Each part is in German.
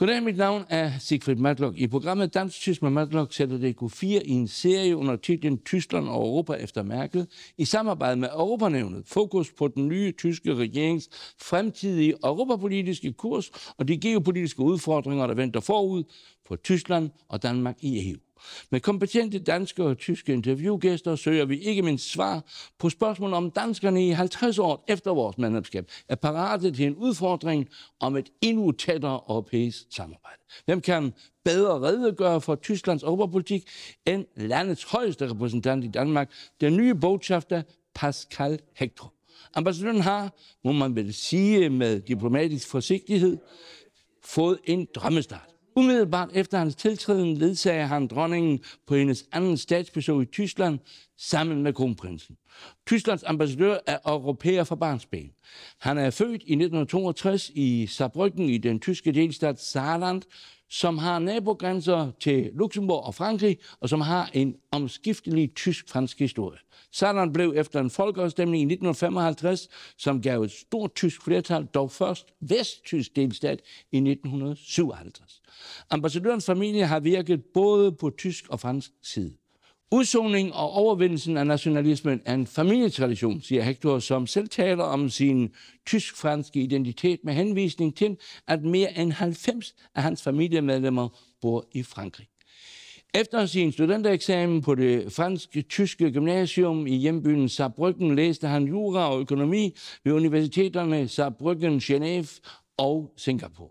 Goddag, mit navn er Sigfrid Matlock. I programmet Dansk-Tysk med Matlock sætter DK4 i en serie under titlen Tyskland og Europa efter Merkel i samarbejde med Europanævnet. Fokus på den nye tyske regerings fremtidige europapolitiske kurs og de geopolitiske udfordringer, der venter forud for Tyskland og Danmark i EU. Med kompetente danske og tyske interviewgæster søger vi ikke mindst svar på spørgsmål om danskerne i 50 år efter vores medlemskab er parate til en udfordring om et endnu tættere europæisk samarbejde. Hvem kan bedre redegøre for Tysklands europapolitik end landets højeste repræsentant i Danmark, den nye botschafter Pascal Hector. Ambassadøren har, må man vel sige med diplomatisk forsigtighed, fået en drømmestart. Umiddelbart efter hans tiltræden ledsager han dronningen på hendes anden statsbesøg i Tyskland sammen med kronprinsen. Tysklands ambassadør er europæer fra barnsben. Han er født i 1962 i Saarbrücken i den tyske delstat Saarland, som har nabogrænser til Luxembourg og Frankrig, og som har en omskiftelig tysk-fransk historie. Saarland blev efter en folkeafstemning i 1955, som gav et stort tysk flertal, dog først vesttysk delstat i 1957. Ambassadørens familie har virket både på tysk og fransk side. Udsoning og overvindelsen af nationalismen er en familietradition, siger Hector, som selv taler om sin tysk-franske identitet med henvisning til, at mere end 90 af hans familiemedlemmer bor i Frankrig. Efter sin studentereksamen på det fransk-tyske gymnasium i hjembyen Saarbrücken læste han jura og økonomi ved universiteterne Saarbrücken, Genève og Singapore.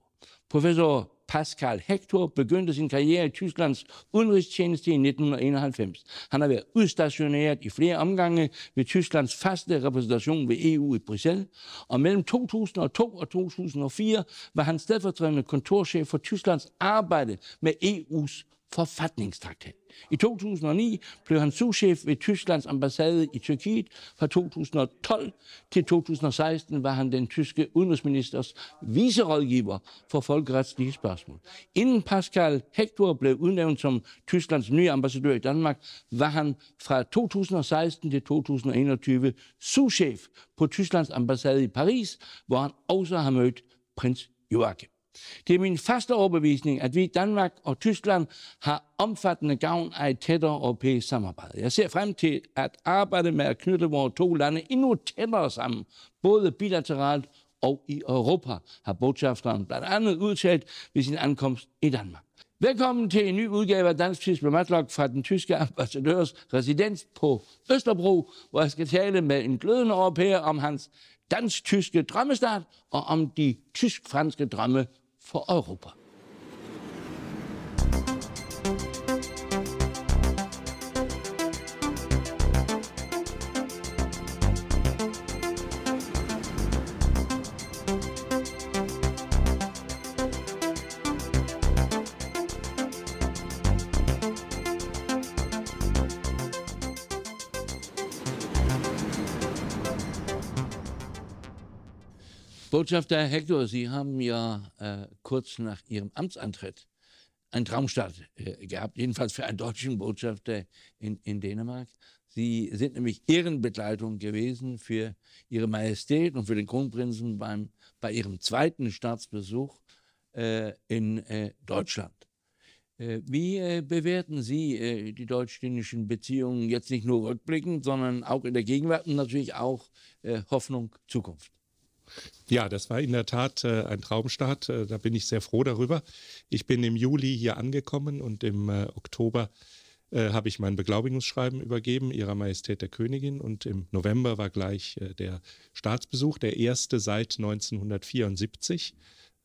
Professor Pascal Hector begyndte sin karriere i Tysklands udenrigstjeneste i 1991. Han har været udstationeret i flere omgange ved Tysklands faste repræsentation ved EU i Bruxelles, og mellem 2002 og 2004 var han stedfortrædende kontorchef for Tysklands arbejde med EU's forfatningstraktat. I 2009 blev han souschef ved Tysklands ambassade i Tyrkiet. Fra 2012 til 2016 var han den tyske udenrigsministers viserådgiver for folkeretslige spørgsmål. Inden Pascal Hector blev udnævnt som Tysklands nye ambassadør i Danmark, var han fra 2016 til 2021 souschef på Tysklands ambassade i Paris, hvor han også har mødt prins Joachim. Det er min faste overbevisning, at vi i Danmark og Tyskland har omfattende gavn af et tættere europæisk samarbejde. Jeg ser frem til at arbejde med at knytte vores to lande endnu tættere sammen, både bilateralt og i Europa, har botschafteren blandt andet udtalt ved sin ankomst i Danmark. Velkommen til en ny udgave af Dansk Tysk fra den tyske ambassadørs residens på Østerbro, hvor jeg skal tale med en glødende europæer om hans dansk-tyske drømmestart og om de tysk-franske drømme for Europa. Botschafter Hector, Sie haben ja äh, kurz nach Ihrem Amtsantritt einen Traumstart äh, gehabt, jedenfalls für einen deutschen Botschafter in, in Dänemark. Sie sind nämlich Ehrenbegleitung gewesen für Ihre Majestät und für den Kronprinzen beim, bei Ihrem zweiten Staatsbesuch äh, in äh, Deutschland. Äh, wie äh, bewerten Sie die deutsch-dänischen Beziehungen jetzt nicht nur rückblickend, sondern auch in der Gegenwart und natürlich auch Hoffnung Zukunft? Ja, das war in der Tat äh, ein Traumstart. Äh, da bin ich sehr froh darüber. Ich bin im Juli hier angekommen und im äh, Oktober äh, habe ich mein Beglaubigungsschreiben übergeben, Ihrer Majestät der Königin. Und im November war gleich äh, der Staatsbesuch, der erste seit 1974,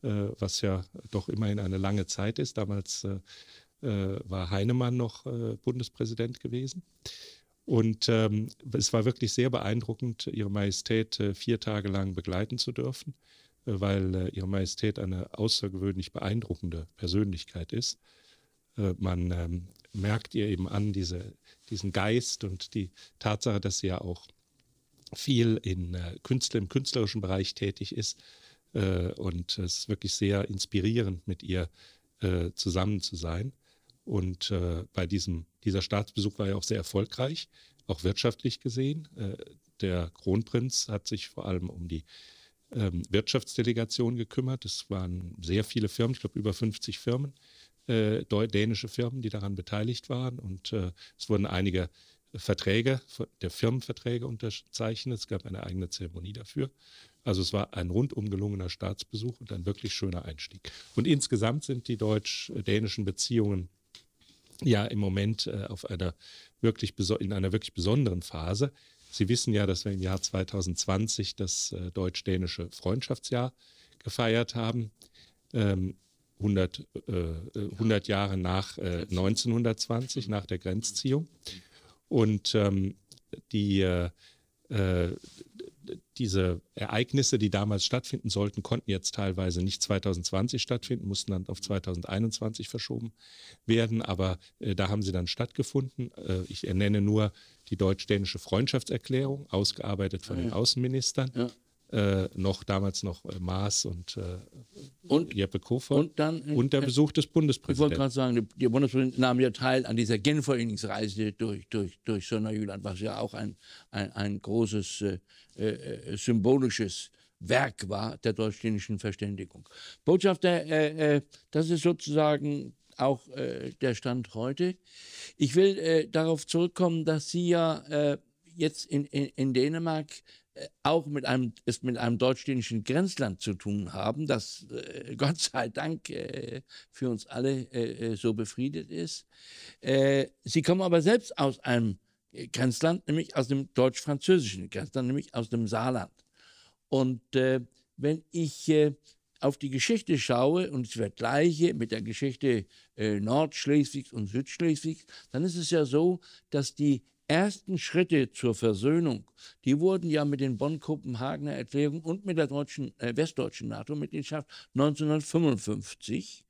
äh, was ja doch immerhin eine lange Zeit ist. Damals war Heinemann noch Bundespräsident gewesen. Und ähm, es war wirklich sehr beeindruckend, Ihre Majestät äh, vier Tage lang begleiten zu dürfen, äh, weil äh, Ihre Majestät eine außergewöhnlich beeindruckende Persönlichkeit ist. Äh, man ähm, merkt ihr eben an, diese, diesen Geist und die Tatsache, dass sie ja auch viel in äh, Künstler, im künstlerischen Bereich tätig ist. Äh, und es ist wirklich sehr inspirierend, mit ihr zusammen zu sein. Und äh, bei diesem, dieser Staatsbesuch war er auch sehr erfolgreich, auch wirtschaftlich gesehen. Äh, der Kronprinz hat sich vor allem um die ähm, Wirtschaftsdelegation gekümmert. Es waren sehr viele Firmen, ich glaube über 50 Firmen, äh, dänische Firmen, die daran beteiligt waren. Und äh, es wurden einige Verträge, der Firmenverträge unterzeichnet. Es gab eine eigene Zeremonie dafür. Also es war ein rundum gelungener Staatsbesuch und ein wirklich schöner Einstieg. Und insgesamt sind die deutsch-dänischen Beziehungen ja im Moment äh, auf einer wirklich in einer wirklich besonderen Phase. Sie wissen ja, dass wir im Jahr 2020 das äh, deutsch-dänische Freundschaftsjahr gefeiert haben. Ähm, 100, äh, 100 Jahre nach äh, 1920, nach der Grenzziehung. Und ähm, die, diese Ereignisse, die damals stattfinden sollten, konnten jetzt teilweise nicht 2020 stattfinden, mussten dann auf 2021 verschoben werden. Aber äh, da haben sie dann stattgefunden. Äh, ich ernenne nur die deutsch-dänische Freundschaftserklärung, ausgearbeitet von ja. den Außenministern. Ja äh, noch damals noch äh, Maas und, äh, und Jeppe Kofod und, dann, äh, und der Besuch des Bundespräsidenten. Ich wollte gerade sagen, der Bundespräsident nahm ja teil an dieser Genforeningsreise durch, durch, durch Sonderjüland, was ja auch ein, ein, ein großes äh, äh, symbolisches Werk war der deutsch-dänischen Verständigung. Botschafter, das ist sozusagen auch der Stand heute. Ich will darauf zurückkommen, dass Sie ja jetzt in, in, in Dänemark äh, auch mit einem, es mit einem deutsch-dänischen Grenzland zu tun haben, das äh, Gott sei Dank äh, für uns alle äh, äh so befriedet ist. Äh, sie kommen aber selbst aus einem Grenzland, nämlich aus dem deutsch-französischen Grenzland, nämlich aus dem Saarland. Und wenn ich auf die Geschichte schaue und ich vergleiche mit der Geschichte Nordschleswigs und Südschleswigs, dann ist es ja so, dass die ersten Schritte zur Versöhnung, die wurden ja mit den Bonn-Kopenhagener Erklärungen und mit der deutschen, äh, westdeutschen NATO-Mitgliedschaft 1955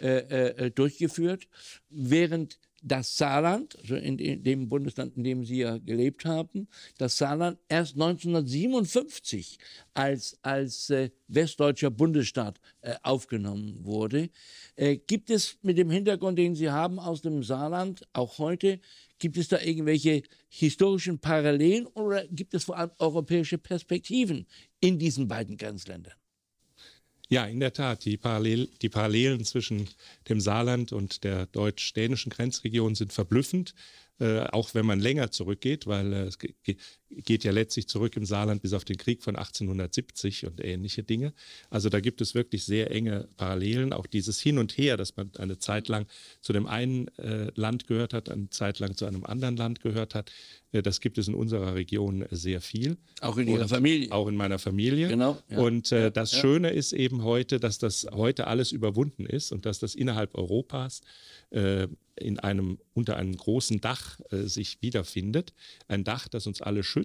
äh, äh, durchgeführt, während das Saarland, also in dem Bundesland, in dem Sie ja gelebt haben, das Saarland erst 1957 als, als äh, westdeutscher Bundesstaat äh, aufgenommen wurde. Äh, gibt es mit dem Hintergrund, den Sie haben aus dem Saarland, auch heute, Gibt es da irgendwelche historischen Parallelen oder gibt es vor allem europäische Perspektiven in diesen beiden Grenzländern? Ja, in der Tat. Die, Parallel, die Parallelen zwischen dem Saarland und der deutsch-dänischen Grenzregion sind verblüffend. Äh, auch wenn man länger zurückgeht, weil äh, geht ja letztlich zurück im Saarland bis auf den Krieg von 1870 und ähnliche Dinge. Also da gibt es wirklich sehr enge Parallelen. Auch dieses Hin und Her, dass man eine Zeit lang zu dem einen äh, Land gehört hat, eine Zeit lang zu einem anderen Land gehört hat, äh, das gibt es in unserer Region sehr viel. Auch in Ihrer Familie. Auch in meiner Familie. Genau. Ja. Und äh, das ja. Schöne ist eben heute, dass das heute alles überwunden ist und dass das innerhalb Europas äh, in einem, unter einem großen Dach äh, sich wiederfindet. Ein Dach, das uns alle schützt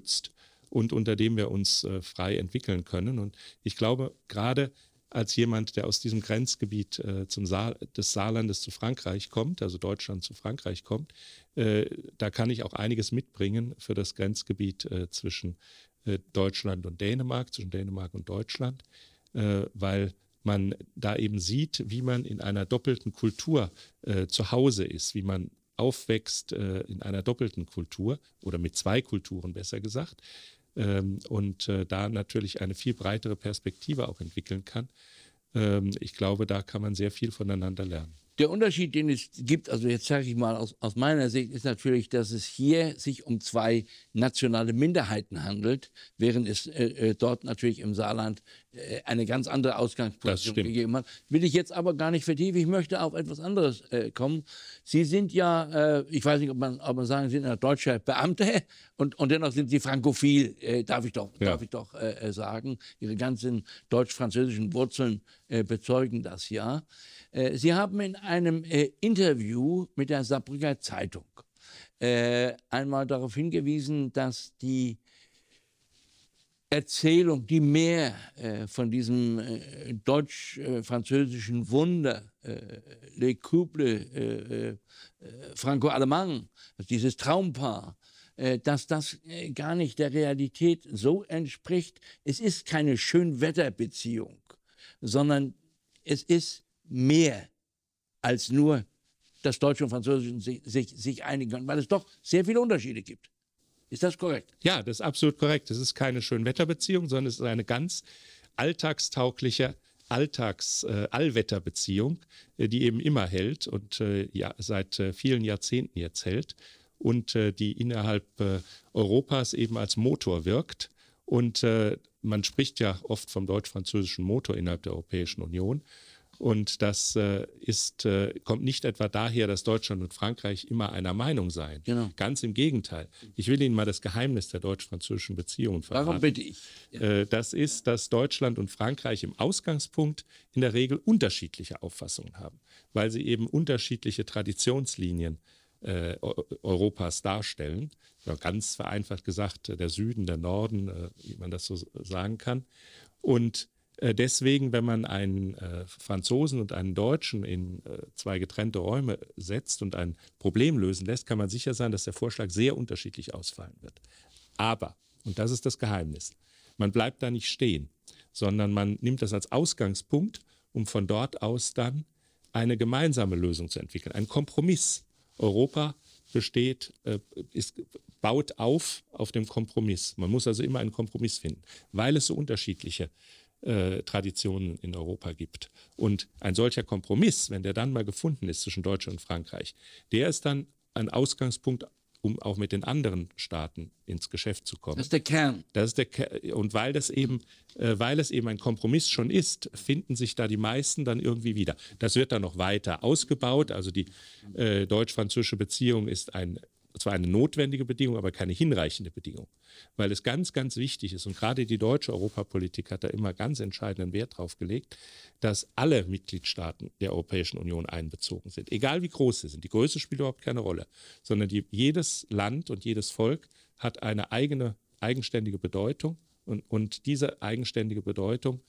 und unter dem wir uns äh, frei entwickeln können. Und ich glaube, gerade als jemand, der aus diesem Grenzgebiet äh, zum Saar, des Saarlandes zu Frankreich kommt, also Deutschland zu Frankreich kommt, äh, da kann ich auch einiges mitbringen für das Grenzgebiet äh, zwischen äh, Deutschland und Dänemark, zwischen Dänemark und Deutschland, weil man da eben sieht, wie man in einer doppelten Kultur äh, zu Hause ist, wie man aufwächst äh, in einer doppelten Kultur oder mit zwei Kulturen besser gesagt ähm, und äh, da natürlich eine viel breitere Perspektive auch entwickeln kann. Ähm, ich glaube, da kann man sehr viel voneinander lernen. Der Unterschied, den es gibt, also jetzt sage ich mal aus, aus, meiner Sicht, ist natürlich, dass es hier sich um zwei nationale Minderheiten handelt, während es äh, äh dort natürlich im Saarland äh, eine ganz andere Ausgangsposition gegeben hat. Will ich jetzt aber gar nicht vertiefen. Ich möchte auf etwas anderes äh, kommen. Sie sind ja, äh, ich weiß nicht, ob man, ob man sagen, Sie sind ein deutscher Beamter und, und dennoch sind Sie frankophil, äh, darf ich doch, ja. darf ich doch sagen. Ihre ganzen deutsch-französischen Wurzeln bezeugen das ja. Äh, Sie haben in einem äh, Interview mit der Saarbrücker Zeitung äh, einmal darauf hingewiesen, dass die Erzählung, die mehr äh, von diesem äh, deutsch-französischen Wunder, äh, Le Couple Franco-Allemand, dieses Traumpaar, dass das gar nicht der Realität so entspricht. Es ist keine Schönwetterbeziehung, sondern es ist mehr als nur dass Deutsche und Französische sich, sich, einigen können, weil es doch sehr viele Unterschiede gibt. Ist das korrekt? Ja, das ist absolut korrekt. Es ist keine Schönwetterbeziehung, sondern es ist eine ganz alltagstaugliche Alltags-Allwetterbeziehung, äh, die eben immer hält und äh, ja, seit äh, vielen Jahrzehnten jetzt hält und äh, die innerhalb äh, Europas eben als Motor wirkt. Und äh, man spricht ja oft vom deutsch-französischen Motor innerhalb der Europäischen Union. Und das äh, ist, äh, kommt nicht etwa daher, dass Deutschland und Frankreich immer einer Meinung seien. Genau. Ganz im Gegenteil. Ich will Ihnen mal das Geheimnis der deutsch-französischen Beziehungen verraten. Warum bitte ich? Ja. Äh, das ist, dass Deutschland und Frankreich im Ausgangspunkt in der Regel unterschiedliche Auffassungen haben, weil sie eben unterschiedliche Traditionslinien äh, Europas darstellen. Ganz vereinfacht gesagt, der Süden, der Norden, äh, wie man das so sagen kann. Und äh, deswegen, wenn man einen äh, Franzosen und einen Deutschen in äh, zwei getrennte Räume setzt und ein Problem lösen lässt, kann man sicher sein, dass der Vorschlag sehr unterschiedlich ausfallen wird. Aber, und das ist das Geheimnis, man bleibt da nicht stehen, sondern man nimmt das als Ausgangspunkt, um von dort aus dann eine gemeinsame Lösung zu entwickeln, einen Kompromiss. Europa besteht, ist, baut auf auf dem Kompromiss. Man muss also immer einen Kompromiss finden, weil es so unterschiedliche äh, Traditionen in Europa gibt. Und ein solcher Kompromiss, wenn der dann mal gefunden ist zwischen Deutschland und Frankreich, der ist dann ein Ausgangspunkt, um auch mit den anderen Staaten ins Geschäft zu kommen. Das ist der Kern. Das ist der Kern. Und weil das eben, äh, weil es eben ein Kompromiss schon ist, finden sich da die meisten dann irgendwie wieder. Das wird dann noch weiter ausgebaut. Also die äh, deutsch-französische Beziehung ist ein zwar eine notwendige Bedingung, aber keine hinreichende Bedingung, weil es ganz, ganz wichtig ist und gerade die deutsche Europapolitik hat da immer ganz entscheidenden Wert drauf gelegt, dass alle Mitgliedstaaten der Europäischen Union einbezogen sind, egal wie groß sie sind. Die Größe spielt überhaupt keine Rolle, sondern die, jedes Land und jedes Volk hat eine eigene, eigenständige Bedeutung und, und diese eigenständige Bedeutung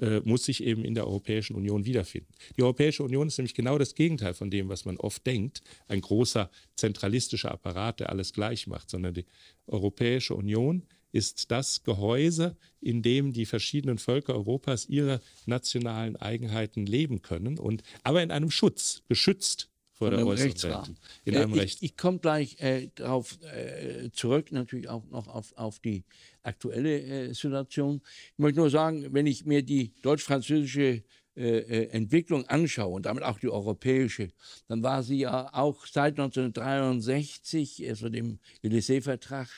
äh, muss sich eben in der Europäischen Union wiederfinden. Die Europäische Union ist nämlich genau das Gegenteil von dem, was man oft denkt, ein großer zentralistischer Apparat, der alles gleich macht, sondern die Europäische Union ist das Gehäuse, in dem die verschiedenen Völker Europas ihre nationalen Eigenheiten leben können und aber in einem Schutz, geschützt vor der äußeren In einem äh, Recht. Ich, ich komme gleich äh, darauf äh, zurück, natürlich auch noch auf, auf die aktuelle äh, Situation. Ich möchte nur sagen, wenn ich mir die deutsch-französische äh, äh, Entwicklung anschaue und damit auch die europäische, dann war sie ja auch seit 1963, also dem Élysée-Vertrag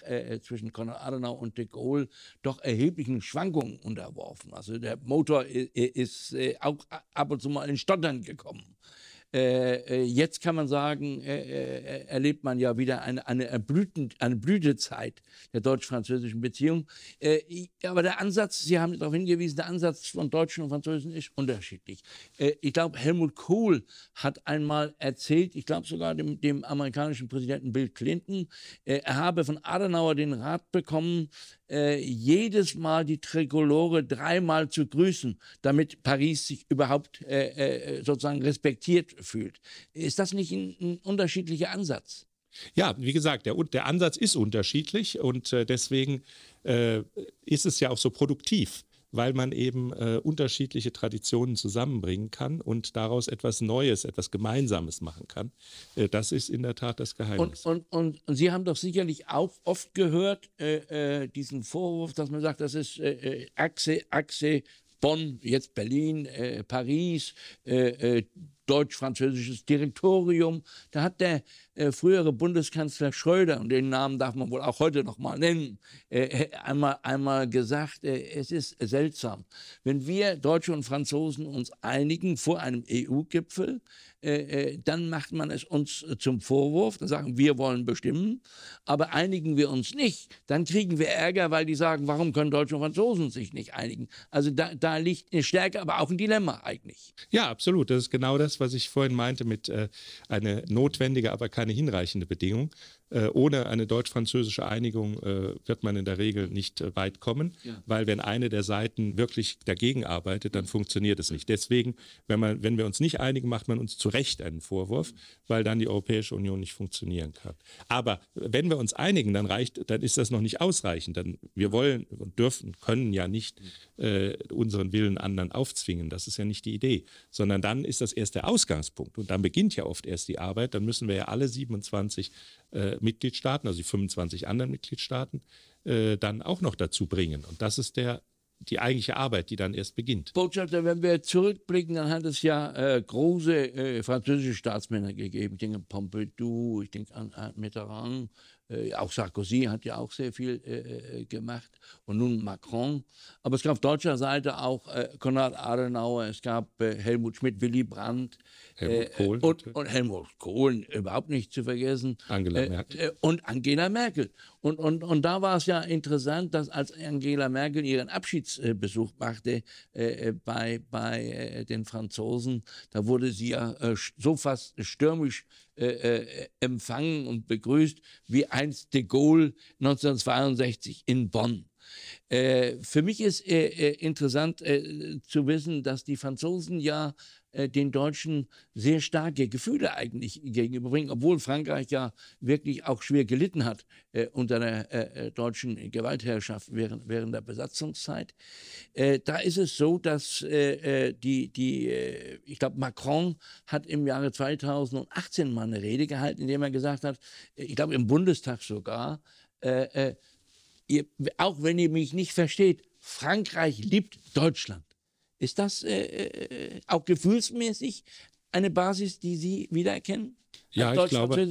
zwischen Konrad Adenauer und de Gaulle, doch erheblichen Schwankungen unterworfen. Also der Motor ist auch ab und zu mal in Stottern gekommen. Äh, äh, jetzt kann man sagen, äh, äh, erlebt man ja wieder eine, eine, Blüten, eine Blütezeit der deutsch-französischen Beziehung. Äh, aber der Ansatz, Sie haben darauf hingewiesen, der Ansatz von Deutschen und Franzosen ist unterschiedlich. Äh, ich glaube, Helmut Kohl hat einmal erzählt, ich glaube sogar dem, dem, amerikanischen Präsidenten Bill Clinton, er habe von Adenauer den Rat bekommen, jedes Mal die Trikolore dreimal zu grüßen, damit Paris sich überhaupt sozusagen respektiert fühlt. Ist das nicht ein, ein unterschiedlicher Ansatz? Ja, wie gesagt, der, der Ansatz ist unterschiedlich und äh, deswegen äh, ist es ja auch so produktiv, weil man eben äh, unterschiedliche Traditionen zusammenbringen kann und daraus etwas Neues, etwas Gemeinsames machen kann. Äh, das ist in der Tat das Geheimnis. Und, und, und Sie haben doch sicherlich auch oft gehört, äh, äh, diesen Vorwurf, dass man sagt, das ist Achse, Achse, Bonn, jetzt Berlin, Paris, deutsch-französisches Direktorium. Da hat der äh, frühere Bundeskanzler Schröder, und den Namen darf man wohl auch heute noch mal nennen, äh, äh einmal, einmal gesagt, äh, es ist seltsam, wenn wir Deutsche und Franzosen uns einigen vor einem EU-Gipfel, äh, äh, dann macht man es uns zum Vorwurf, dann sagen wir wollen bestimmen, aber einigen wir uns nicht, dann kriegen wir Ärger, weil die sagen, warum können Deutsche und Franzosen sich nicht einigen? Also da, da liegt eine Stärke, aber auch ein Dilemma eigentlich. Ja, absolut. Das ist genau das, was ich vorhin meinte mit äh, eine notwendige, aber keine hinreichende Bedingung. Äh, ohne eine deutsch-französische Einigung äh, wird man in der Regel nicht äh, weit kommen, ja. weil wenn eine der Seiten wirklich dagegen arbeitet, dann funktioniert es nicht. Deswegen, wenn, man, wenn wir uns nicht einigen, macht man uns zu Recht einen Vorwurf, weil dann die Europäische Union nicht funktionieren kann. Aber wenn wir uns einigen, dann reicht, dann ist das noch nicht ausreichend. Dann, wir wollen und dürfen, können ja nicht äh, unseren Willen anderen aufzwingen. Das ist ja nicht die Idee, sondern dann ist das erst der Ausgangspunkt und dann beginnt ja oft erst die Arbeit. Dann müssen wir ja alle 27 äh, Mitgliedstaaten, also die 25 anderen Mitgliedstaaten, äh, dann auch noch dazu bringen. Und das ist der die eigentliche Arbeit, die dann erst beginnt. Botschafter, wenn wir zurückblicken, dann hat es ja äh, große äh, französische Staatsmänner gegeben. Ich denke an Pompidou, ich denke an, an Mitterrand, äh, auch Sarkozy hat ja auch sehr viel äh, äh, gemacht und nun Macron. Aber es gab auf deutscher Seite auch äh, Konrad Adenauer, es gab äh, Helmut Schmidt, Willy Brandt Helmut Kohl, und, und, Helmut Kohl, überhaupt nicht zu vergessen. Angela Merkel. und Angela Merkel. Und, und, und da war es ja interessant, dass als Angela Merkel ihren Abschiedsbesuch machte bei, bei den Franzosen, da wurde sie ja so fast stürmisch empfangen und begrüßt wie einst de Gaulle 1962 in Bonn. Äh, für mich ist äh, äh, interessant äh, zu wissen, dass die Franzosen ja äh, den Deutschen sehr starke Gefühle eigentlich gegenüberbringen, obwohl Frankreich ja wirklich auch schwer gelitten hat unter der deutschen Gewaltherrschaft während, während der Besatzungszeit. da ist es so, dass die, die ich glaube, Macron hat im Jahre 2018 mal eine Rede gehalten, in der er gesagt hat, ich glaube im Bundestag sogar, ihr, auch wenn ihr mich nicht versteht, Frankreich liebt Deutschland. Ist das äh, äh, auch gefühlsmäßig eine Basis, die Sie wiedererkennen? Ja, ich glaube,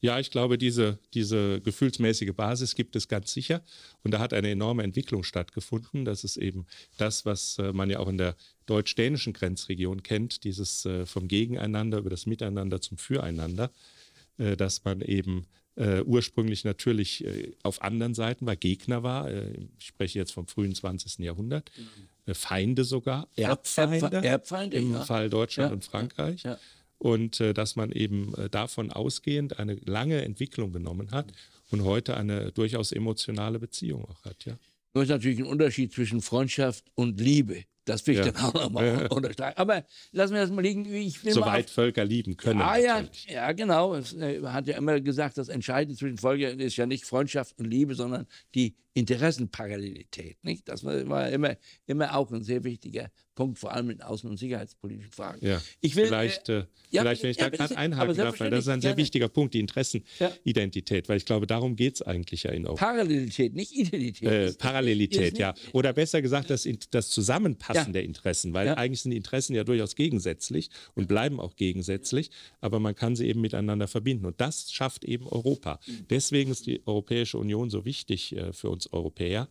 ja, ich glaube, diese, diese gefühlsmäßige Basis gibt es ganz sicher. Und da hat eine enorme Entwicklung stattgefunden. Das ist eben das, was äh, man ja auch in der deutsch-dänischen Grenzregion kennt, dieses äh, vom Gegeneinander über das Miteinander zum Füreinander, dass man eben äh, ursprünglich natürlich äh, auf anderen Seiten war, Gegner war. Äh, ich spreche jetzt vom frühen 20. Jahrhundert. Mhm. Feinde sogar, Erbfeinde, Erbfeinde im ja. Fall Deutschland ja. und Frankreich. Ja. Und äh, dass man eben äh, davon ausgehend eine lange Entwicklung genommen hat und heute eine durchaus emotionale Beziehung auch hat. Ja. Nur ist natürlich ein Unterschied zwischen Freundschaft und Liebe. Das will ich ja. dann auch nochmal unterstreichen. Aber lassen wir das mal liegen. Ich will Soweit Völker lieben können. Ah, ja, ja, genau. Es äh, hat ja immer gesagt, das Entscheidende zwischen Völkern ist ja nicht Freundschaft und Liebe, sondern die Interessenparallelität. Nicht? Das war immer, immer auch ein sehr wichtiger Punkt, vor allem in außen- und sicherheitspolitischen Fragen. Ja. Ich will, vielleicht, äh, ja, vielleicht, wenn ich ja, da gerade einhaken darf, weil das ist ein sehr gerne. wichtiger Punkt, die Interessenidentität, weil ich glaube, darum geht es eigentlich ja in Europa. Parallelität, nicht Identität. Äh, Parallelität, ja. Oder besser gesagt, das, das Zusammenpassen der Interessen, weil eigentlich sind die Interessen ja durchaus gegensätzlich und bleiben auch gegensätzlich, aber man kann sie eben miteinander verbinden. Und das schafft eben Europa. Mhm. Deswegen ist die Europäische Union so wichtig äh, für uns Europäer,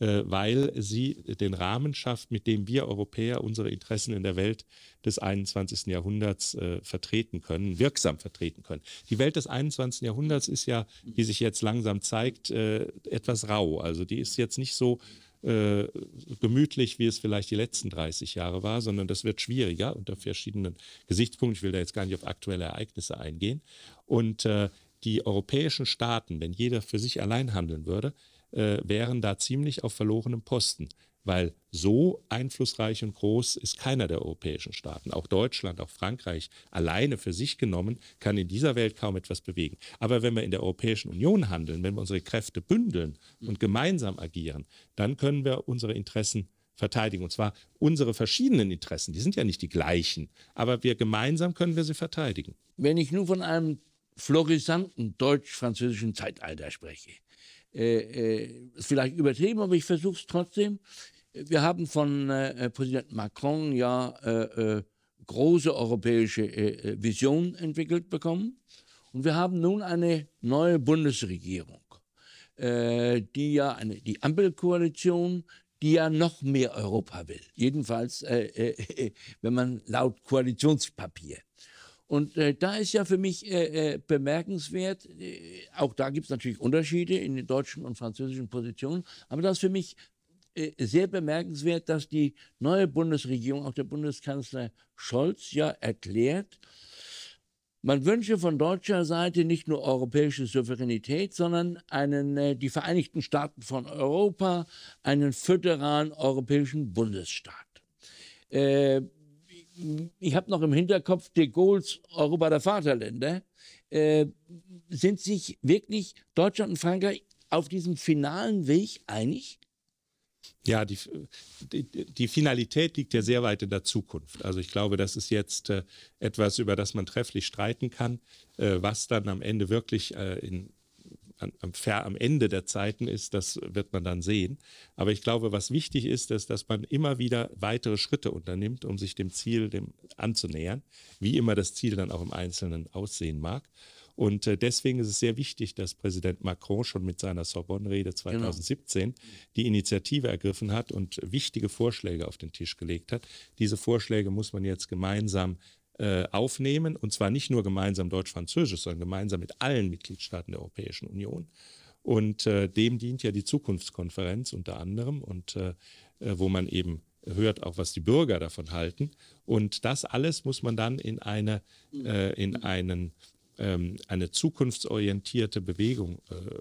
äh, weil sie den Rahmen schafft, mit dem wir Europäer unsere Interessen in der Welt des 21. Jahrhunderts äh, vertreten können, wirksam vertreten können. Die Welt des 21. Jahrhunderts ist ja, wie sich jetzt langsam zeigt, äh, etwas rau. Also die ist jetzt nicht so äh, gemütlich, wie es vielleicht die letzten 30 Jahre war, sondern das wird schwieriger unter verschiedenen Gesichtspunkten. Ich will da jetzt gar nicht auf aktuelle Ereignisse eingehen. Und äh, die europäischen Staaten, wenn jeder für sich allein handeln würde, äh, wären da ziemlich auf verlorenem Posten, weil so einflussreich und groß ist keiner der europäischen Staaten. Auch Deutschland, auch Frankreich alleine für sich genommen kann in dieser Welt kaum etwas bewegen. Aber wenn wir in der Europäischen Union handeln, wenn wir unsere Kräfte bündeln und gemeinsam agieren, dann können wir unsere Interessen verteidigen. Und zwar unsere verschiedenen Interessen, die sind ja nicht die gleichen, aber wir gemeinsam können wir sie verteidigen. Wenn ich nun von einem florisanten deutsch-französischen Zeitalter spreche, äh, äh, vielleicht übertrieben, aber ich versuche es trotzdem. Wir haben von äh, Präsident Macron ja äh, äh große europäische äh, Vision entwickelt bekommen. Und wir haben nun eine neue Bundesregierung, die ja eine, die Ampelkoalition, die ja noch mehr Europa will. Jedenfalls, wenn man laut Koalitionspapier. Und äh, da ist ja für mich äh, äh, bemerkenswert, äh, auch da gibt es natürlich Unterschiede in den deutschen und französischen Positionen, aber das ist für mich äh, sehr bemerkenswert, dass die neue Bundesregierung, auch der Bundeskanzler Scholz, ja erklärt, man wünsche von deutscher Seite nicht nur europäische Souveränität, sondern einen, äh, die Vereinigten Staaten von Europa, einen föderalen europäischen Bundesstaat. Äh, ich habe noch im Hinterkopf de Gaulle's Europa der Vaterländer, äh, sind sich wirklich Deutschland und Frankreich auf diesem finalen Weg einig? Ja, die, die, die, Finalität liegt ja sehr weit in der Zukunft. Also ich glaube, das ist jetzt äh, etwas, über das man trefflich streiten kann, äh, was dann am Ende wirklich äh, in am, am, Ende der Zeiten ist, das wird man dann sehen. Aber ich glaube, was wichtig ist, ist, dass man immer wieder weitere Schritte unternimmt, um sich dem Ziel dem anzunähern, wie immer das Ziel dann auch im Einzelnen aussehen mag. Und äh, deswegen ist es sehr wichtig, dass Präsident Macron schon mit seiner Sorbonne-Rede 2017 genau. die Initiative ergriffen hat und wichtige Vorschläge auf den Tisch gelegt hat. Diese Vorschläge muss man jetzt gemeinsam äh, aufnehmen, und zwar nicht nur gemeinsam deutsch-französisch, sondern gemeinsam mit allen Mitgliedstaaten der Europäischen Union. Und äh, dem dient ja die Zukunftskonferenz unter anderem und äh, äh wo man eben hört auch, was die Bürger davon halten. Und das alles muss man dann in eine, äh, in einen, ähm, eine zukunftsorientierte Bewegung äh,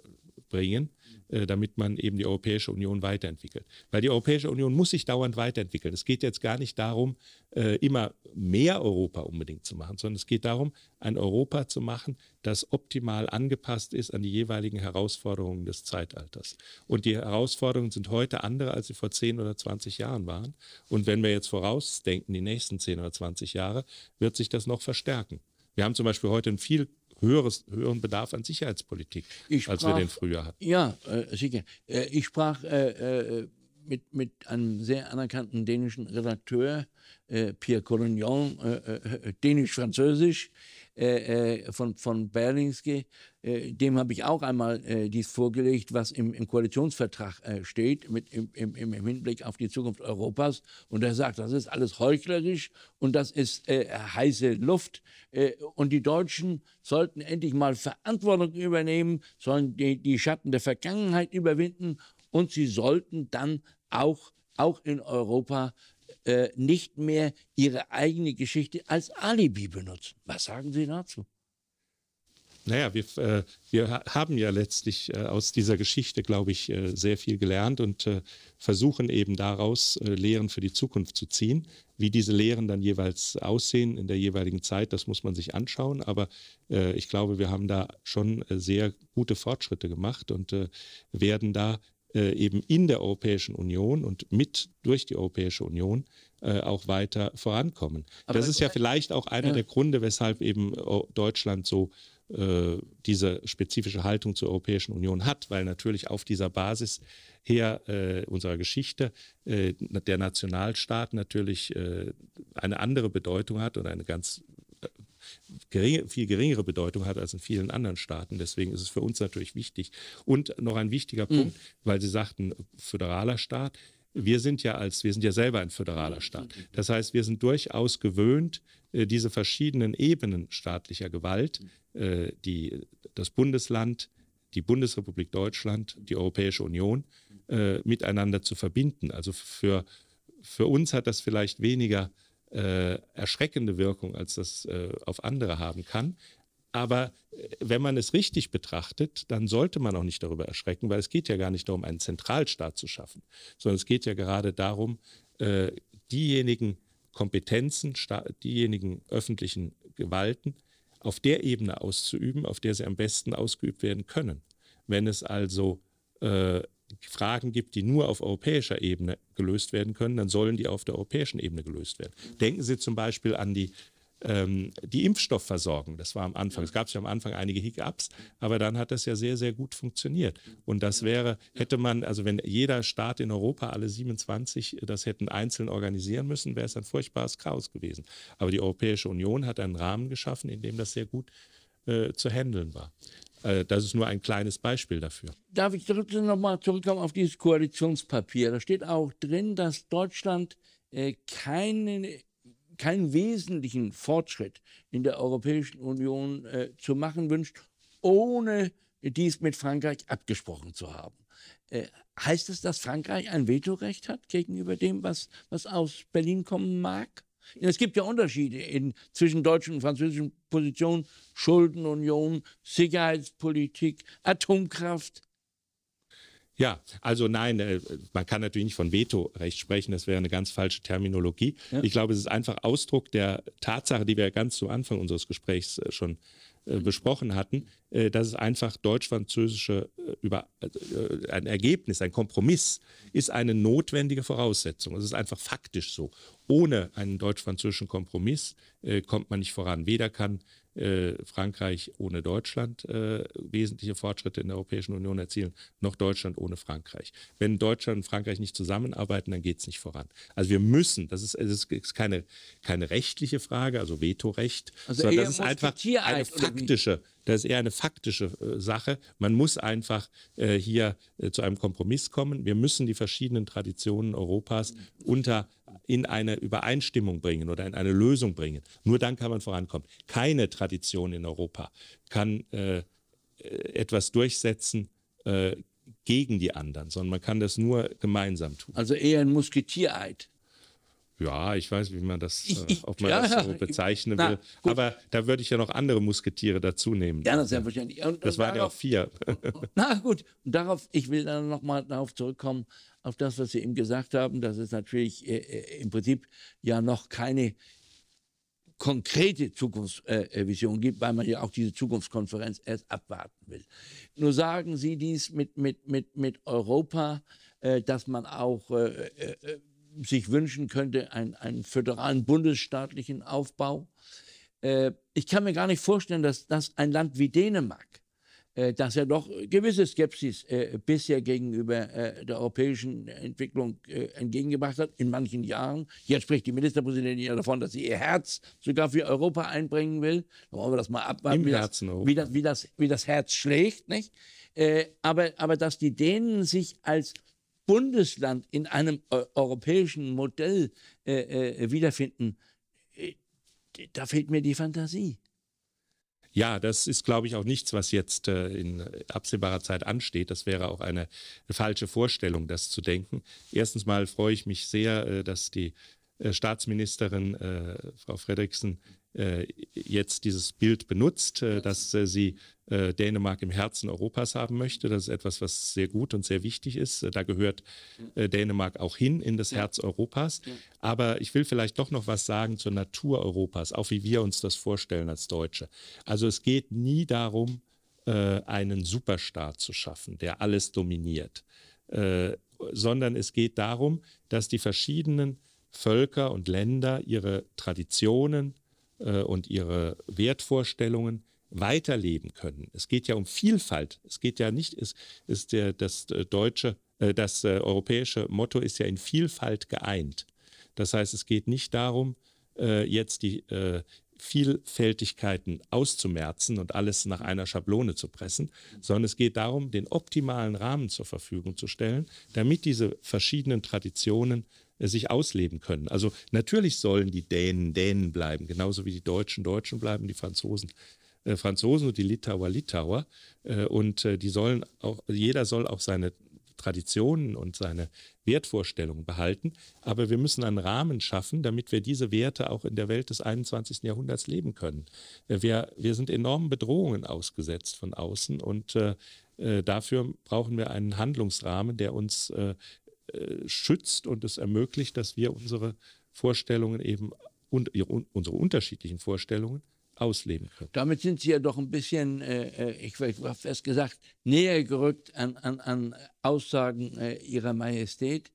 bringen, äh, damit man eben die Europäische Union weiterentwickelt. Weil die Europäische Union muss sich dauernd weiterentwickeln. Es geht jetzt gar nicht darum, äh, immer mehr Europa unbedingt zu machen, sondern es geht darum, ein Europa zu machen, das optimal angepasst ist an die jeweiligen Herausforderungen des Zeitalters. Und die Herausforderungen sind heute andere, als sie vor 10 oder 20 Jahren waren. Und wenn wir jetzt vorausdenken, die nächsten 10 oder 20 Jahre, wird sich das noch verstärken. Wir haben zum Beispiel heute ein viel höheres, höheren Bedarf an Sicherheitspolitik, ich als wir den früher hatten. Ja, äh, sicher. Äh, ich sprach äh, äh, mit, mit einem sehr anerkannten dänischen Redakteur, äh, Pierre Collignon, äh, dänisch-französisch, äh, äh, von, von Berlingske, äh, dem habe ich auch einmal äh, dies vorgelegt, was im, im Koalitionsvertrag äh, steht, mit, im, im, im, Hinblick auf die Zukunft Europas. Und er sagt, das ist alles heuchlerisch und das ist äh, heiße Luft. und die Deutschen sollten endlich mal Verantwortung übernehmen, sollen die, die Schatten der Vergangenheit überwinden und sie sollten dann auch, auch in Europa äh, nicht mehr ihre eigene Geschichte als Alibi benutzen. Was sagen Sie dazu? Naja, wir, äh, wir haben ja letztlich äh, aus dieser Geschichte, glaube ich, äh, sehr viel gelernt und äh, versuchen eben daraus äh, Lehren für die Zukunft zu ziehen. Wie diese Lehren dann jeweils aussehen in der jeweiligen Zeit, das muss man sich anschauen. Aber äh, ich glaube, wir haben da schon sehr gute Fortschritte gemacht und werden da eben in der Europäischen Union und mit durch die Europäische Union äh, auch weiter vorankommen. Aber das ist ja vielleicht auch einer ja. der Gründe, weshalb eben äh, Deutschland so äh, diese spezifische Haltung zur Europäischen Union hat, weil natürlich auf dieser Basis her äh, unserer Geschichte äh, der Nationalstaat natürlich äh, eine andere Bedeutung hat und eine ganz geringe, viel geringere Bedeutung hat als in vielen anderen Staaten. Deswegen ist es für uns natürlich wichtig. Und noch ein wichtiger mhm. Punkt, weil Sie sagten, föderaler Staat. Wir sind ja als, wir sind ja selber ein föderaler Staat. Das heißt, wir sind durchaus gewöhnt, äh, diese verschiedenen Ebenen staatlicher Gewalt, äh, die, das Bundesland, die Bundesrepublik Deutschland, die Europäische Union, äh, miteinander zu verbinden. Also für, für uns hat das vielleicht weniger äh, erschreckende Wirkung, als das äh, auf andere haben kann. Aber äh, wenn man es richtig betrachtet, dann sollte man auch nicht darüber erschrecken, weil es geht ja gar nicht darum, einen Zentralstaat zu schaffen, sondern es geht ja gerade darum, äh, diejenigen Kompetenzen, diejenigen öffentlichen Gewalten auf der Ebene auszuüben, auf der sie am besten ausgeübt werden können. Wenn es also äh, Fragen gibt, die nur auf europäischer Ebene gelöst werden können, dann sollen die auf der europäischen Ebene gelöst werden. Denken Sie zum Beispiel an die, ähm, die Impfstoffversorgung. Das war am Anfang. Es gab ja am Anfang einige Hiccups, aber dann hat das ja sehr, sehr gut funktioniert. Und das wäre, hätte man, also wenn jeder Staat in Europa, alle 27, das hätten einzeln organisieren müssen, wäre es ein furchtbares Chaos gewesen. Aber die Europäische Union hat einen Rahmen geschaffen, in dem das sehr gut äh, zu handeln war. Äh, das ist nur ein kleines Beispiel dafür. Darf ich trotzdem nochmal zurückkommen auf dieses Koalitionspapier? Da steht auch drin, dass Deutschland äh, keinen, keinen wesentlichen Fortschritt in der Europäischen Union äh, zu machen wünscht, ohne dies mit Frankreich abgesprochen zu haben. Äh, heißt es, dass Frankreich ein Vetorecht hat gegenüber dem, was, was aus Berlin kommen mag? Es gibt ja Unterschiede in, zwischen deutschen und französischen Positionen, Schuldenunion, Sicherheitspolitik, Atomkraft. Ja, also nein, äh, man kann natürlich nicht von Vetorecht sprechen, das wäre eine ganz falsche Terminologie. Ja. Ich glaube, es ist einfach Ausdruck der Tatsache, die wir ganz zu Anfang unseres Gesprächs äh, schon äh, besprochen hatten, äh, dass es einfach deutsch-französische äh, über äh, ein Ergebnis, ein Kompromiss ist eine notwendige Voraussetzung. Es ist einfach faktisch so. Ohne einen deutsch-französischen Kompromiss kommt man nicht voran. Weder kann äh, Frankreich ohne Deutschland äh, wesentliche Fortschritte in der Europäischen Union erzielen, noch Deutschland ohne Frankreich. Wenn Deutschland und Frankreich nicht zusammenarbeiten, dann geht es nicht voran. Also wir müssen, das ist, das ist keine, keine rechtliche Frage, also Vetorecht, also sondern das ist einfach eine faktische, das ist eher eine faktische äh, Sache. Man muss einfach äh, hier äh, zu einem Kompromiss kommen. Wir müssen die verschiedenen Traditionen Europas unter in eine Übereinstimmung bringen oder in eine Lösung bringen. Nur dann kann man vorankommen. Keine Tradition in Europa kann äh, etwas durchsetzen äh, gegen die anderen, sondern man kann das nur gemeinsam tun. Also eher ein Musketiereid. Ja, ich weiß, wie man das, äh, ob man ja, das so bezeichnen na, will. Gut. Aber da würde ich ja noch andere Musketiere dazu nehmen. Ja, das ist ja wahrscheinlich. Und, das waren ja auch vier. Na gut, und darauf, ich will dann nochmal darauf zurückkommen, auf das, was Sie eben gesagt haben, dass es natürlich äh, äh im Prinzip ja noch keine konkrete Zukunftsvision äh, gibt, weil man ja auch diese Zukunftskonferenz erst abwarten will. Nur sagen Sie dies mit, mit, mit, mit Europa, äh, dass man auch äh, äh sich wünschen könnte, ein, einen föderalen bundesstaatlichen Aufbau. Ich kann mir gar nicht vorstellen, dass, dass ein Land wie Dänemark, äh, das ja doch gewisse Skepsis äh, bisher gegenüber äh, der europäischen Entwicklung äh, entgegengebracht hat, in manchen Jahren. Jetzt spricht die Ministerpräsidentin ja davon, dass sie ihr Herz sogar für Europa einbringen will. Da wollen wir das mal abwarten, wie das, wie, das, wie, das, wie das Herz schlägt. Nicht? Äh, aber, aber dass die Dänen sich als Bundesland in einem europäischen Modell äh, wiederfinden, da fehlt mir die Fantasie. Ja, das ist, glaube ich, auch nichts, was jetzt äh, in absehbarer Zeit ansteht. Das wäre auch eine, falsche Vorstellung, das zu denken. Erstens mal freue ich mich sehr, äh, dass die äh, Staatsministerin äh, Frau Frederiksen äh, jetzt dieses Bild benutzt, äh, dass äh, Dänemark im Herzen Europas haben möchte. Das ist etwas, was sehr gut und sehr wichtig ist. Da gehört Dänemark auch hin in das Herz Europas. Aber ich will vielleicht doch noch was sagen zur Natur Europas, auch wie wir uns das vorstellen als Deutsche. Also es geht nie darum, einen Superstaat zu schaffen, der alles dominiert, sondern es geht darum, dass die verschiedenen Völker und Länder ihre Traditionen, äh, und ihre Wertvorstellungen weiterleben können. Es geht ja um Vielfalt. Es geht ja nicht, es ist der, das äh, deutsche, äh, das europäische Motto ist ja in Vielfalt geeint. Das heißt, es geht nicht darum, jetzt die Vielfältigkeiten auszumerzen und alles nach einer Schablone zu pressen, sondern es geht darum, den optimalen Rahmen zur Verfügung zu stellen, damit diese verschiedenen Traditionen äh, sich ausleben können. Also natürlich sollen die Dänen Dänen bleiben, genauso wie die Deutschen Deutschen bleiben, die Franzosen äh, Franzosen und die Litauer Litauer. Äh, und äh, die sollen auch, jeder soll auch seine Traditionen und seine Wertvorstellungen behalten. Aber wir müssen einen Rahmen schaffen, damit wir diese Werte auch in der Welt des 21. Jahrhunderts leben können. Äh, wir, wir sind enormen Bedrohungen ausgesetzt von außen und äh, äh dafür brauchen wir einen Handlungsrahmen, der uns äh, schützt und es ermöglicht, dass wir unsere Vorstellungen eben und unsere unterschiedlichen Vorstellungen ausleben können. Damit sind Sie ja doch ein bisschen, äh, äh ich habe fest gesagt, näher gerückt an, an, an Aussagen äh, Ihrer Majestät,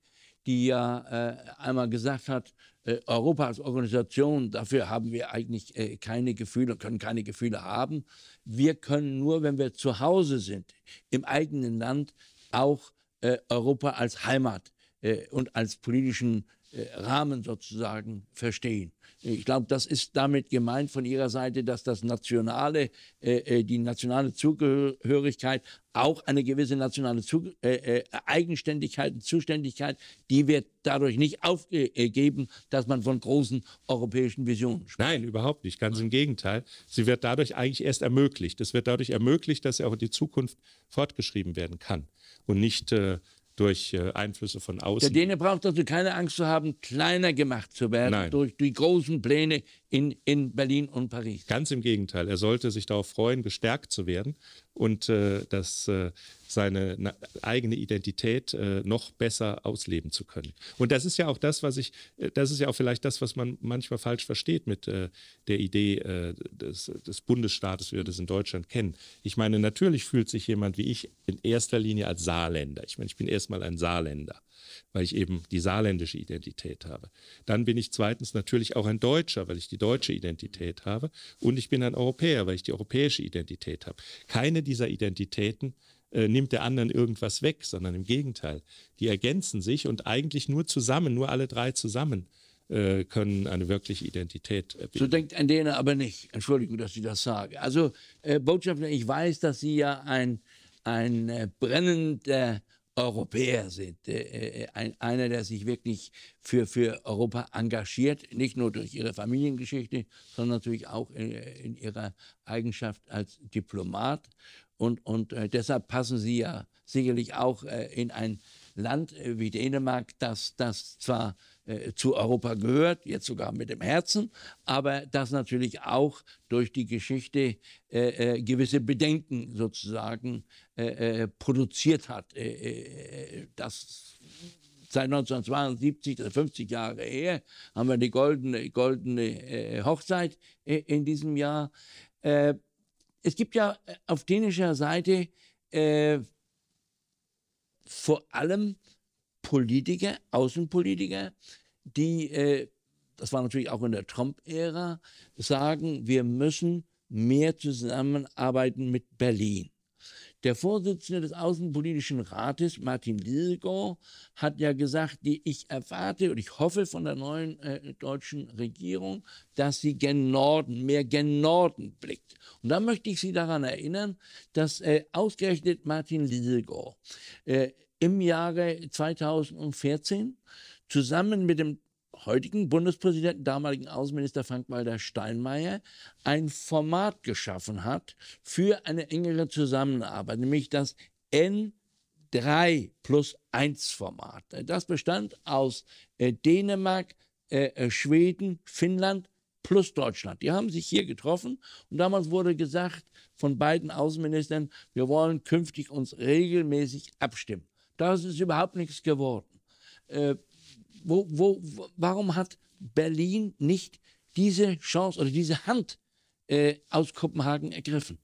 die ja äh, einmal gesagt hat, äh, Europa als Organisation, dafür haben wir eigentlich keine Gefühle, können keine Gefühle haben. Wir können nur, wenn wir zu Hause sind, im eigenen Land, auch äh, Europa als Heimat äh, und als politischen äh, Rahmen sozusagen verstehen. Ich glaube, das ist damit gemeint von Ihrer Seite, dass das nationale, äh, die nationale Zugehörigkeit auch eine gewisse nationale Zu äh, Eigenständigkeit und Zuständigkeit, die wird dadurch nicht aufgegeben, dass man von großen europäischen Visionen spricht. Nein, überhaupt nicht. Ganz im Gegenteil. Sie wird dadurch eigentlich erst ermöglicht. Es wird dadurch ermöglicht, dass sie auch in die Zukunft fortgeschrieben werden kann und nicht äh, durch äh, Einflüsse von außen. Der Däne braucht also keine Angst zu haben, kleiner gemacht zu werden Nein. durch die großen Pläne in, in Berlin und Paris. Ganz im Gegenteil. Er sollte sich darauf freuen, gestärkt zu werden und äh, dass äh, seine eigene Identität äh, noch besser ausleben zu können. Und das ist ja auch das, was ich, äh, das ist ja auch vielleicht das, was man manchmal falsch versteht mit äh, der Idee äh, des, des, Bundesstaates, wie wir das in Deutschland kennen. Ich meine, natürlich fühlt sich jemand wie ich in erster Linie als Saarländer. Ich meine, ich bin erstmal ein Saarländer. Weil ich eben die saarländische Identität habe. Dann bin ich zweitens natürlich auch ein Deutscher, weil ich die deutsche Identität habe. Und ich bin ein Europäer, weil ich die europäische Identität habe. Keine dieser Identitäten äh, nimmt der anderen irgendwas weg, sondern im Gegenteil. Die ergänzen sich und eigentlich nur zusammen, nur alle drei zusammen äh, können eine wirkliche Identität bilden. So denkt ein Däne aber nicht. Entschuldigung, dass ich das sage. Also, äh, Botschafter, ich weiß, dass Sie ja ein, ein äh, brennender Europäer sind. Äh, äh, ein, einer, der sich wirklich für, für Europa engagiert, nicht nur durch ihre Familiengeschichte, sondern natürlich auch in, in ihrer Eigenschaft als Diplomat. Und, und äh, deshalb passen Sie ja sicherlich auch äh, in ein Land äh, wie Dänemark, das, das zwar äh, zu Europa gehört, jetzt sogar mit dem Herzen, aber das natürlich auch durch die Geschichte äh, äh gewisse Bedenken sozusagen produziert hat. das seit 1972, das 50 Jahre her, haben wir die goldene, goldene Hochzeit in diesem Jahr. es gibt ja auf dänischer Seite vor allem Politiker, Außenpolitiker, die, äh, das war natürlich auch in der Trump-Ära, sagen, wir müssen mehr zusammenarbeiten mit Berlin. Der Vorsitzende des Außenpolitischen Rates, Martin Liedegaard, hat ja gesagt, die ich erwarte und ich hoffe von der neuen äh, deutschen Regierung, dass sie gen Norden, mehr gen Norden blickt. Und da möchte ich Sie daran erinnern, dass äh, ausgerechnet Martin Liedegaard äh, im Jahre 2014 zusammen mit dem heutigen Bundespräsidenten, damaligen Außenminister Frank-Walter Steinmeier, ein Format geschaffen hat für eine engere Zusammenarbeit, nämlich das N3 plus 1 Format. Das bestand aus äh, Dänemark, äh, äh, Schweden, Finnland plus Deutschland. Die haben sich hier getroffen und damals wurde gesagt von beiden Außenministern, wir wollen künftig uns regelmäßig abstimmen. Daraus ist überhaupt nichts geworden. Äh, wo, wo, warum hat Berlin nicht diese Chance oder diese Hand äh, aus Kopenhagen ergriffen?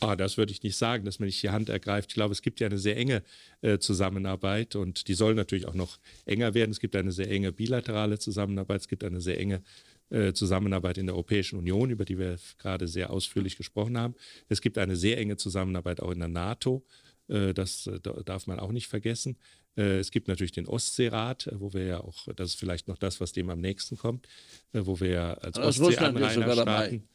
Ah, das würde ich nicht sagen, dass man nicht die Hand ergreift. Ich glaube, es gibt ja eine sehr enge äh, Zusammenarbeit und die soll natürlich auch noch enger werden. Es gibt eine sehr enge bilaterale Zusammenarbeit, es gibt eine sehr enge äh, Zusammenarbeit in der Europäischen Union, über die wir gerade sehr ausführlich gesprochen haben. Es gibt eine sehr enge Zusammenarbeit auch in der NATO. Äh, das äh, darf man auch nicht vergessen. Äh, es gibt natürlich den Ostseerat, wo wir ja auch, das ist vielleicht noch das, was dem am nächsten kommt, wo wir ja als Ostseeanrainerstaaten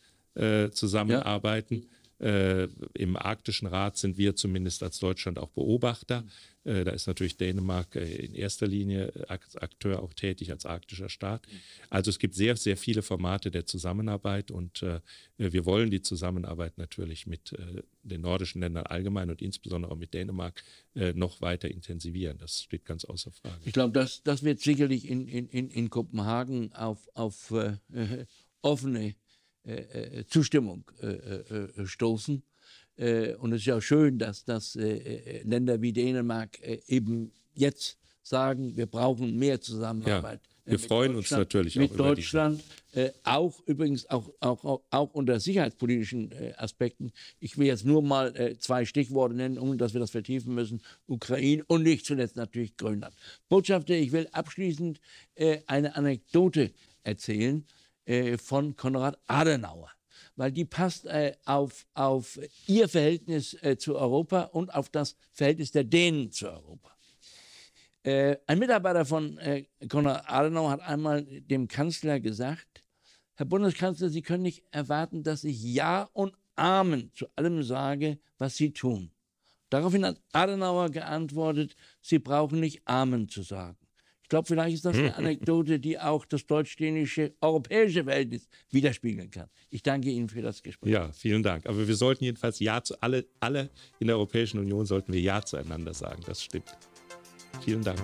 zusammenarbeiten. Ja. Äh, Im Arktischen Rat sind wir zumindest als Deutschland auch Beobachter. Äh, da ist natürlich Dänemark äh, in erster Linie als Akteur auch tätig, als arktischer Staat. Also es gibt sehr, sehr viele Formate der Zusammenarbeit und äh, wir wollen die Zusammenarbeit natürlich mit äh, den nordischen Ländern allgemein und insbesondere auch mit Dänemark äh, noch weiter intensivieren. Das steht ganz außer Frage. Ich glaube, das, das wird sicherlich in, in, in Kopenhagen auf, auf offene Zustimmung äh, stoßen. und es ist ja schön, dass, dass Länder wie Dänemark eben jetzt sagen, wir brauchen mehr Zusammenarbeit. Ja, wir freuen uns natürlich mit auch Deutschland, äh, auch übrigens auch, auch, auch unter sicherheitspolitischen äh, Aspekten. Ich will jetzt nur mal äh, zwei Stichworte nennen, ohne dass wir das vertiefen müssen: Ukraine und nicht zuletzt natürlich Grönland. Botschafter, ich will abschließend eine Anekdote erzählen äh, von Konrad Adenauer, weil die passt äh, auf, auf ihr Verhältnis äh, zu Europa und auf das Verhältnis der Dänen zu Europa. Äh, ein Mitarbeiter von äh, Konrad Adenauer hat einmal dem Kanzler gesagt, Herr Bundeskanzler, Sie können nicht erwarten, dass ich Ja und Amen zu allem sage, was Sie tun. Daraufhin hat Adenauer geantwortet, Sie brauchen nicht Amen zu sagen. Ich glaube, vielleicht ist das eine Anekdote, die auch das deutsch-dänische europäische Verhältnis widerspiegeln kann. Ich danke Ihnen für das Gespräch. Ja, vielen Dank. Aber wir sollten jedenfalls Ja zu alle, alle in der Europäischen Union sollten wir Ja zueinander sagen. Das stimmt. Vielen Dank.